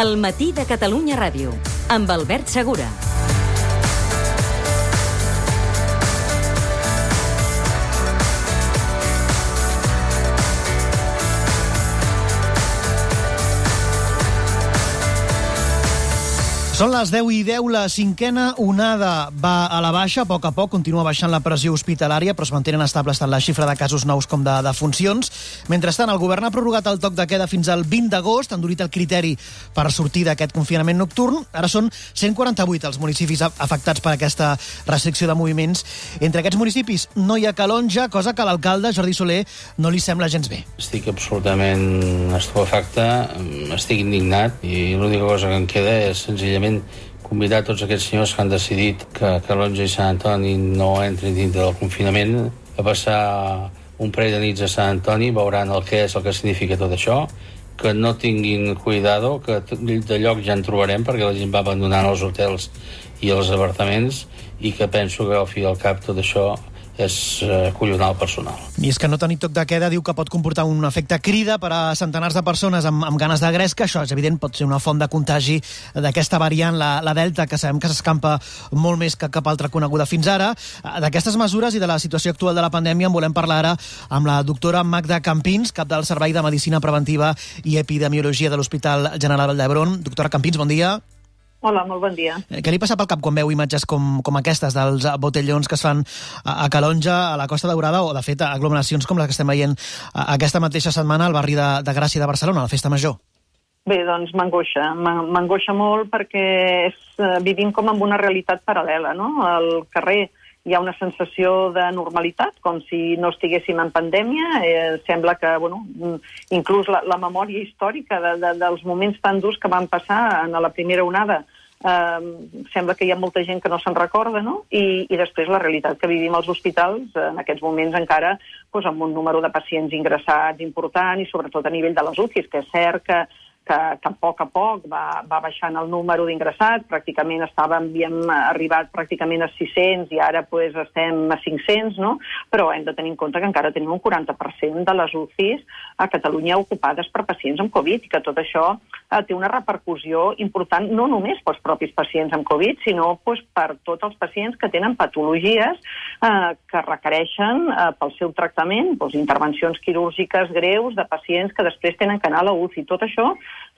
El matí de Catalunya Ràdio, amb Albert Segura. Són les 10 i 10, la cinquena onada va a la baixa, a poc a poc continua baixant la pressió hospitalària, però es mantenen estables tant la xifra de casos nous com de, de funcions. Mentrestant, el govern ha prorrogat el toc de queda fins al 20 d'agost, ha endurit el criteri per sortir d'aquest confinament nocturn. Ara són 148 els municipis afectats per aquesta restricció de moviments. Entre aquests municipis no hi ha calonja, cosa que a l'alcalde Jordi Soler no li sembla gens bé. Estic absolutament estupefacte, estic indignat i l'única cosa que em queda és senzillament convidar tots aquests senyors que han decidit que Calonja i Sant Antoni no entrin dintre del confinament a passar un parell de nits a Sant Antoni, veuran el que és, el que significa tot això, que no tinguin cuidado, que de lloc ja en trobarem perquè la gent va abandonant els hotels i els apartaments i que penso que al fi al cap tot això és eh, collonar el personal. I és que no tenir toc de queda diu que pot comportar un efecte crida per a centenars de persones amb, amb ganes de gresca. Això és evident, pot ser una font de contagi d'aquesta variant, la, la Delta, que sabem que s'escampa molt més que cap altra coneguda fins ara. D'aquestes mesures i de la situació actual de la pandèmia en volem parlar ara amb la doctora Magda Campins, cap del Servei de Medicina Preventiva i Epidemiologia de l'Hospital General d'Hebron. Doctora Campins, bon dia. Hola, molt bon dia. Eh, què li passa pel cap quan veu imatges com, com aquestes dels botellons que es fan a, a Calonja, a la Costa Daurada, o, de fet, aglomeracions com les que estem veient aquesta mateixa setmana al barri de, de Gràcia de Barcelona, a la Festa Major? Bé, doncs m'angoixa. M'angoixa molt perquè és, eh, vivim com en una realitat paral·lela, no? Al carrer hi ha una sensació de normalitat, com si no estiguéssim en pandèmia. Eh, sembla que, bueno, inclús la, la memòria històrica de, de, dels moments tan durs que van passar en la primera onada eh, sembla que hi ha molta gent que no se'n recorda, no? I, I després la realitat que vivim als hospitals en aquests moments encara doncs, amb un número de pacients ingressats important i sobretot a nivell de les UCIs, que és cert que que, que a poc a poc va, va baixant el número d'ingressats, pràcticament estàvem, havíem arribat pràcticament a 600 i ara pues, estem a 500, no? però hem de tenir en compte que encara tenim un 40% de les UCIs a Catalunya ocupades per pacients amb Covid i que tot això eh, té una repercussió important no només pels propis pacients amb Covid, sinó pues, per tots els pacients que tenen patologies eh, que requereixen eh, pel seu tractament pues, intervencions quirúrgiques greus de pacients que després tenen que anar a la UCI. Tot això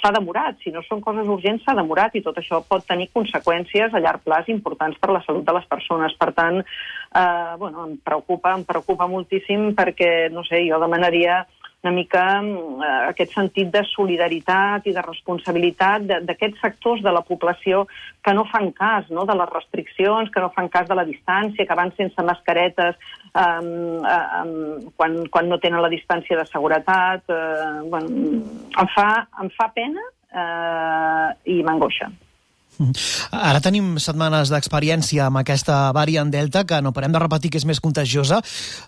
s'ha demorat. Si no són coses urgents, s'ha demorat i tot això pot tenir conseqüències a llarg plaç importants per la salut de les persones. Per tant, eh, bueno, em preocupa, em preocupa moltíssim perquè, no sé, jo demanaria una mica eh, aquest sentit de solidaritat i de responsabilitat d'aquests sectors de la població que no fan cas no, de les restriccions, que no fan cas de la distància, que van sense mascaretes eh, eh, quan, quan no tenen la distància de seguretat. Eh, bueno, em, fa, em fa pena eh, i m'angoixa. Ara tenim setmanes d'experiència amb aquesta variant Delta, que no parem de repetir que és més contagiosa.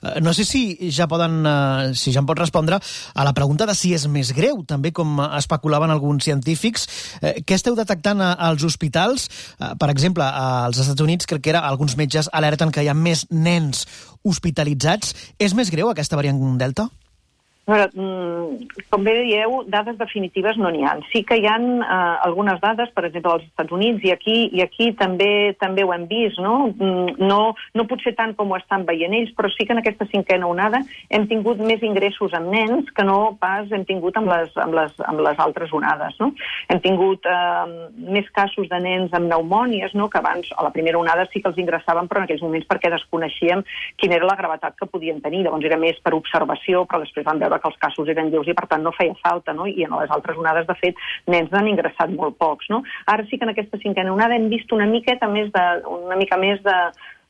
Eh, no sé si ja poden, eh, si ja em pot respondre a la pregunta de si és més greu, també com especulaven alguns científics. Eh, què esteu detectant als hospitals? Per exemple, als Estats Units crec que era alguns metges alerten que hi ha més nens hospitalitzats. És més greu aquesta variant Delta? Veure, mm, com bé dieu, dades definitives no n'hi ha. Sí que hi ha eh, algunes dades, per exemple, als Estats Units, i aquí i aquí també també ho hem vist, no? Mm, no? No potser tant com ho estan veient ells, però sí que en aquesta cinquena onada hem tingut més ingressos amb nens que no pas hem tingut amb les, amb les, amb les altres onades, no? Hem tingut eh, més casos de nens amb pneumònies, no? que abans, a la primera onada, sí que els ingressaven, però en aquells moments perquè desconeixíem quina era la gravetat que podien tenir. Llavors era més per observació, però després van veure que els casos eren lleus i, per tant, no feia falta, no? I en les altres onades, de fet, nens n'han ingressat molt pocs, no? Ara sí que en aquesta cinquena onada hem vist una miqueta més de, una mica més de,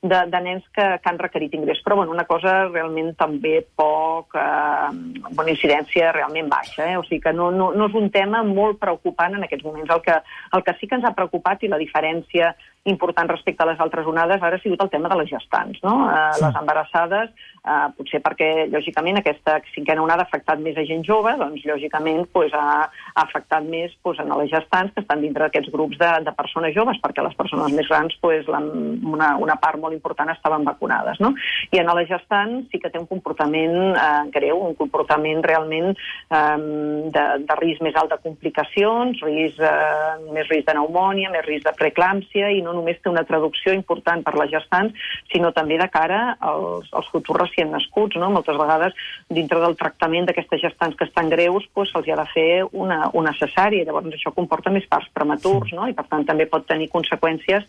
de, de nens que, que han requerit ingrés. Però, bueno, una cosa realment també poc, eh, bona incidència realment baixa. Eh? O sigui que no, no, no és un tema molt preocupant en aquests moments. El que, el que sí que ens ha preocupat i la diferència important respecte a les altres onades ara ha sigut el tema de les gestants, no? Eh, sí. Les embarassades, eh, potser perquè, lògicament, aquesta cinquena onada ha afectat més a gent jove, doncs, lògicament, pues, ha, ha afectat més pues, a les gestants que estan dintre d'aquests grups de, de persones joves, perquè les persones més grans, pues, la, una, una part molt important estaven vacunades, no? I en les gestants sí que té un comportament eh, greu, un comportament realment eh, de, de risc més alt de complicacions, risc, eh, més risc de pneumònia, més risc de preeclàmpsia, i no només té una traducció important per les gestants, sinó també de cara als, als futurs recient nascuts. No? Moltes vegades, dintre del tractament d'aquestes gestants que estan greus, doncs, se'ls ha de fer una, una cesària. Llavors, això comporta més parts prematurs, no? i per tant també pot tenir conseqüències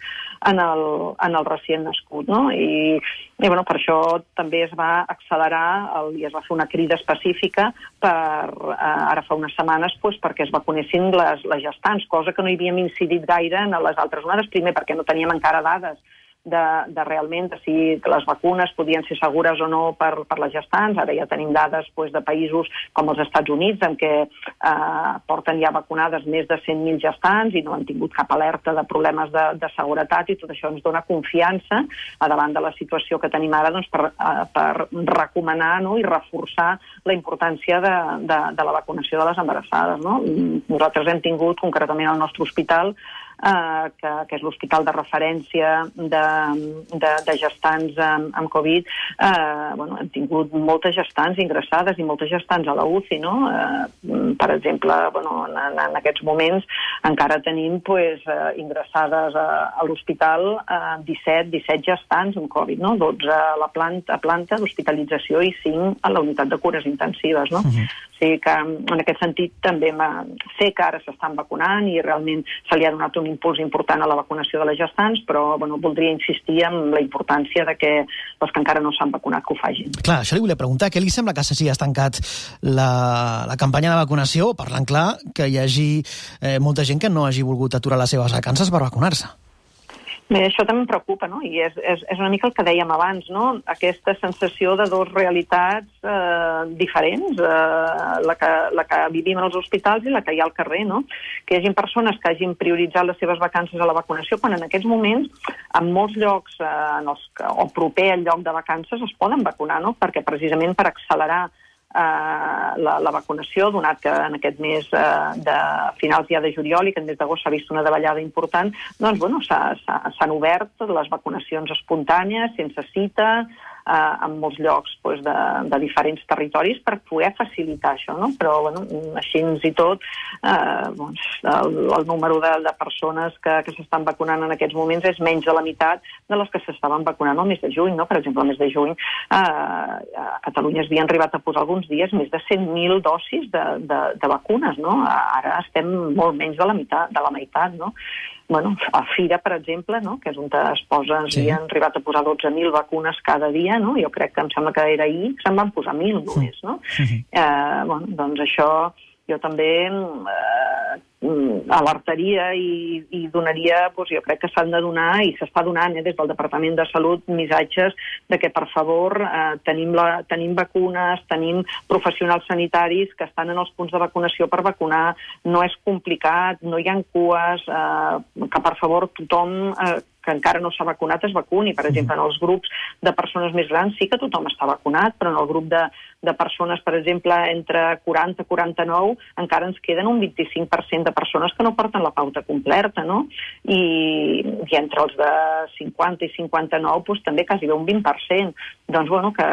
en el, en el recient nascut. No? I, i bueno, per això també es va accelerar el, i es va fer una crida específica per, eh, ara fa unes setmanes doncs, perquè es vacunessin les, les gestants, cosa que no hi havíem incidit gaire en les altres onades, primer perquè no teníem encara dades de, de realment de si les vacunes podien ser segures o no per, per les gestants. Ara ja tenim dades pues, de països com els Estats Units en què eh, porten ja vacunades més de 100.000 gestants i no han tingut cap alerta de problemes de, de seguretat i tot això ens dona confiança a davant de la situació que tenim ara doncs, per, eh, per recomanar no, i reforçar la importància de, de, de la vacunació de les embarassades. No? Nosaltres hem tingut concretament al nostre hospital eh, que, que és l'hospital de referència de, de, de gestants amb, amb Covid, eh, bueno, hem tingut moltes gestants ingressades i moltes gestants a la UCI, no? Eh, per exemple, bueno, en, en aquests moments encara tenim pues, eh, ingressades a, a l'hospital eh, 17, 17 gestants amb Covid, no? 12 a la planta, planta d'hospitalització i 5 a la unitat de cures intensives, no? Uh -huh. Sigui que en aquest sentit també sé que ara s'estan vacunant i realment se li ha donat un impuls important a la vacunació de les gestants, però bueno, voldria insistir en la importància de que els que encara no s'han vacunat que ho facin. Clar, això li volia preguntar, què li sembla que s'hagi estancat la, la campanya de vacunació, parlant clar que hi hagi eh, molta gent que no hagi volgut aturar les seves vacances per vacunar-se? Bé, això també em preocupa, no? I és, és, és una mica el que dèiem abans, no? Aquesta sensació de dues realitats eh, diferents, eh, la, que, la que vivim als hospitals i la que hi ha al carrer, no? Que hi hagi persones que hagin prioritzat les seves vacances a la vacunació, quan en aquests moments, en molts llocs, eh, en els, o proper al lloc de vacances, es poden vacunar, no? Perquè precisament per accelerar eh, la, la vacunació, donat que en aquest mes eh, de finals ja de juliol i que en mes d'agost s'ha vist una davallada important, doncs bueno, s'han obert les vacunacions espontànies, sense cita, eh, en molts llocs doncs, de, de diferents territoris per poder facilitar això, no? Però, bueno, així i tot, eh, doncs, el, el número de, de persones que, que s'estan vacunant en aquests moments és menys de la meitat de les que s'estaven vacunant el mes de juny, no? Per exemple, el mes de juny eh, a Catalunya es havien arribat a posar alguns dies més de 100.000 dosis de, de, de vacunes, no? Ara estem molt menys de la meitat, de la meitat, no? Bueno, a Fira, per exemple, no? que és on es posa, ens sí. havien arribat a posar 12.000 vacunes cada dia, no? jo crec que em sembla que era ahir, se'n van posar 1.000 només. No? Sí. Eh, bueno, doncs això jo també eh, alertaria i, i donaria, doncs jo crec que s'han de donar, i s'està donant eh, des del Departament de Salut, missatges de que, per favor, eh, tenim, la, tenim vacunes, tenim professionals sanitaris que estan en els punts de vacunació per vacunar, no és complicat, no hi ha cues, eh, que, per favor, tothom eh, que encara no s'ha vacunat es vacuni. Per exemple, en els grups de persones més grans sí que tothom està vacunat, però en el grup de, de persones, per exemple, entre 40 i 49, encara ens queden un 25% de persones que no porten la pauta completa, no? I, i entre els de 50 i 59, doncs, també quasi un 20%. Doncs, bueno, que,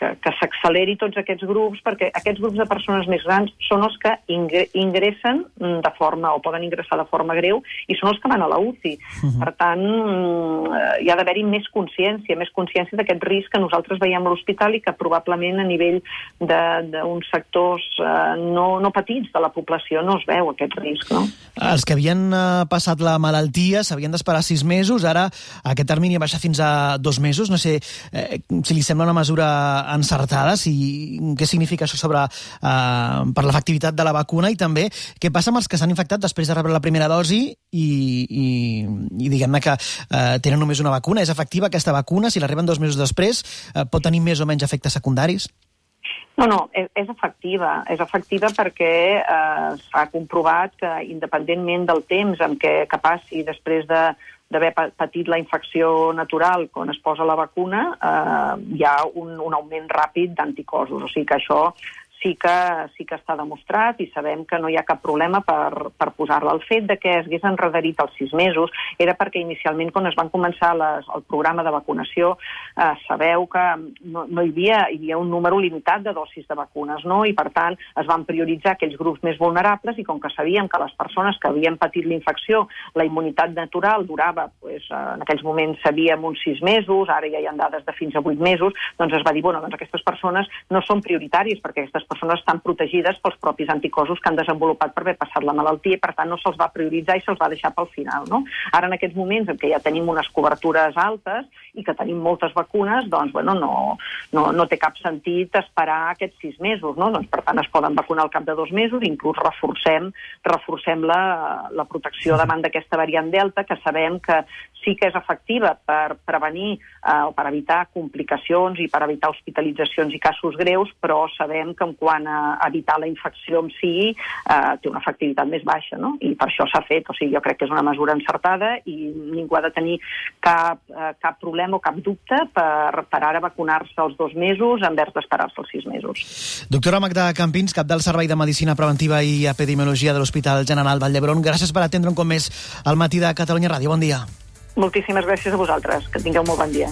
que, que s'acceleri tots aquests grups, perquè aquests grups de persones més grans són els que ingressen de forma, o poden ingressar de forma greu, i són els que van a la UCI. Uh -huh. Per tant, hi ha d'haver-hi més consciència, més consciència d'aquest risc que nosaltres veiem a l'hospital i que probablement a nivell d'uns sectors eh, no, no petits de la població no es veu aquest risc, no? Els que havien eh, passat la malaltia s'havien d'esperar sis mesos, ara aquest termini baixa fins a dos mesos, no sé eh, si li sembla una mesura encertades i què significa això sobre, eh, per l'efectivitat de la vacuna i també què passa amb els que s'han infectat després de rebre la primera dosi i, i, i diguem-ne que eh, tenen només una vacuna. És efectiva aquesta vacuna? Si la reben dos mesos després, eh, pot tenir més o menys efectes secundaris? No, no, és, és efectiva. És efectiva perquè eh, s'ha comprovat que independentment del temps en què que passi després de, d'haver patit la infecció natural quan es posa la vacuna, eh, hi ha un, un augment ràpid d'anticossos. O sigui que això sí que, sí que està demostrat i sabem que no hi ha cap problema per, per posar-la. El fet de que es hagués enrederit els sis mesos era perquè inicialment quan es van començar les, el programa de vacunació eh, sabeu que no, no hi, havia, hi havia un número limitat de dosis de vacunes no? i per tant es van prioritzar aquells grups més vulnerables i com que sabíem que les persones que havien patit l'infecció la immunitat natural durava, pues, eh, en aquells moments sabíem uns sis mesos, ara ja hi ha dades de fins a vuit mesos, doncs es va dir, bueno, doncs aquestes persones no són prioritàries perquè aquestes persones estan protegides pels propis anticossos que han desenvolupat per haver passat la malaltia i, per tant, no se'ls va prioritzar i se'ls va deixar pel final. No? Ara, en aquests moments en què ja tenim unes cobertures altes i que tenim moltes vacunes, doncs, bueno, no, no, no té cap sentit esperar aquests sis mesos. No? Doncs, per tant, es poden vacunar al cap de dos mesos, inclús reforcem, reforcem la, la protecció davant d'aquesta variant Delta, que sabem que sí que és efectiva per prevenir eh, o per evitar complicacions i per evitar hospitalitzacions i casos greus, però sabem que en quant a evitar la infecció en si eh, té una efectivitat més baixa, no? I per això s'ha fet. O sigui, jo crec que és una mesura encertada i ningú ha de tenir cap, eh, cap problema o cap dubte per, per ara vacunar-se els dos mesos envers d'esperar-se els sis mesos. Doctora Magda Campins, cap del Servei de Medicina Preventiva i Epidemiologia de l'Hospital General Vall d'Hebron, gràcies per atendre un cop més al matí de Catalunya Ràdio. Bon dia moltíssimes gràcies a vosaltres. Que tingueu molt bon dia.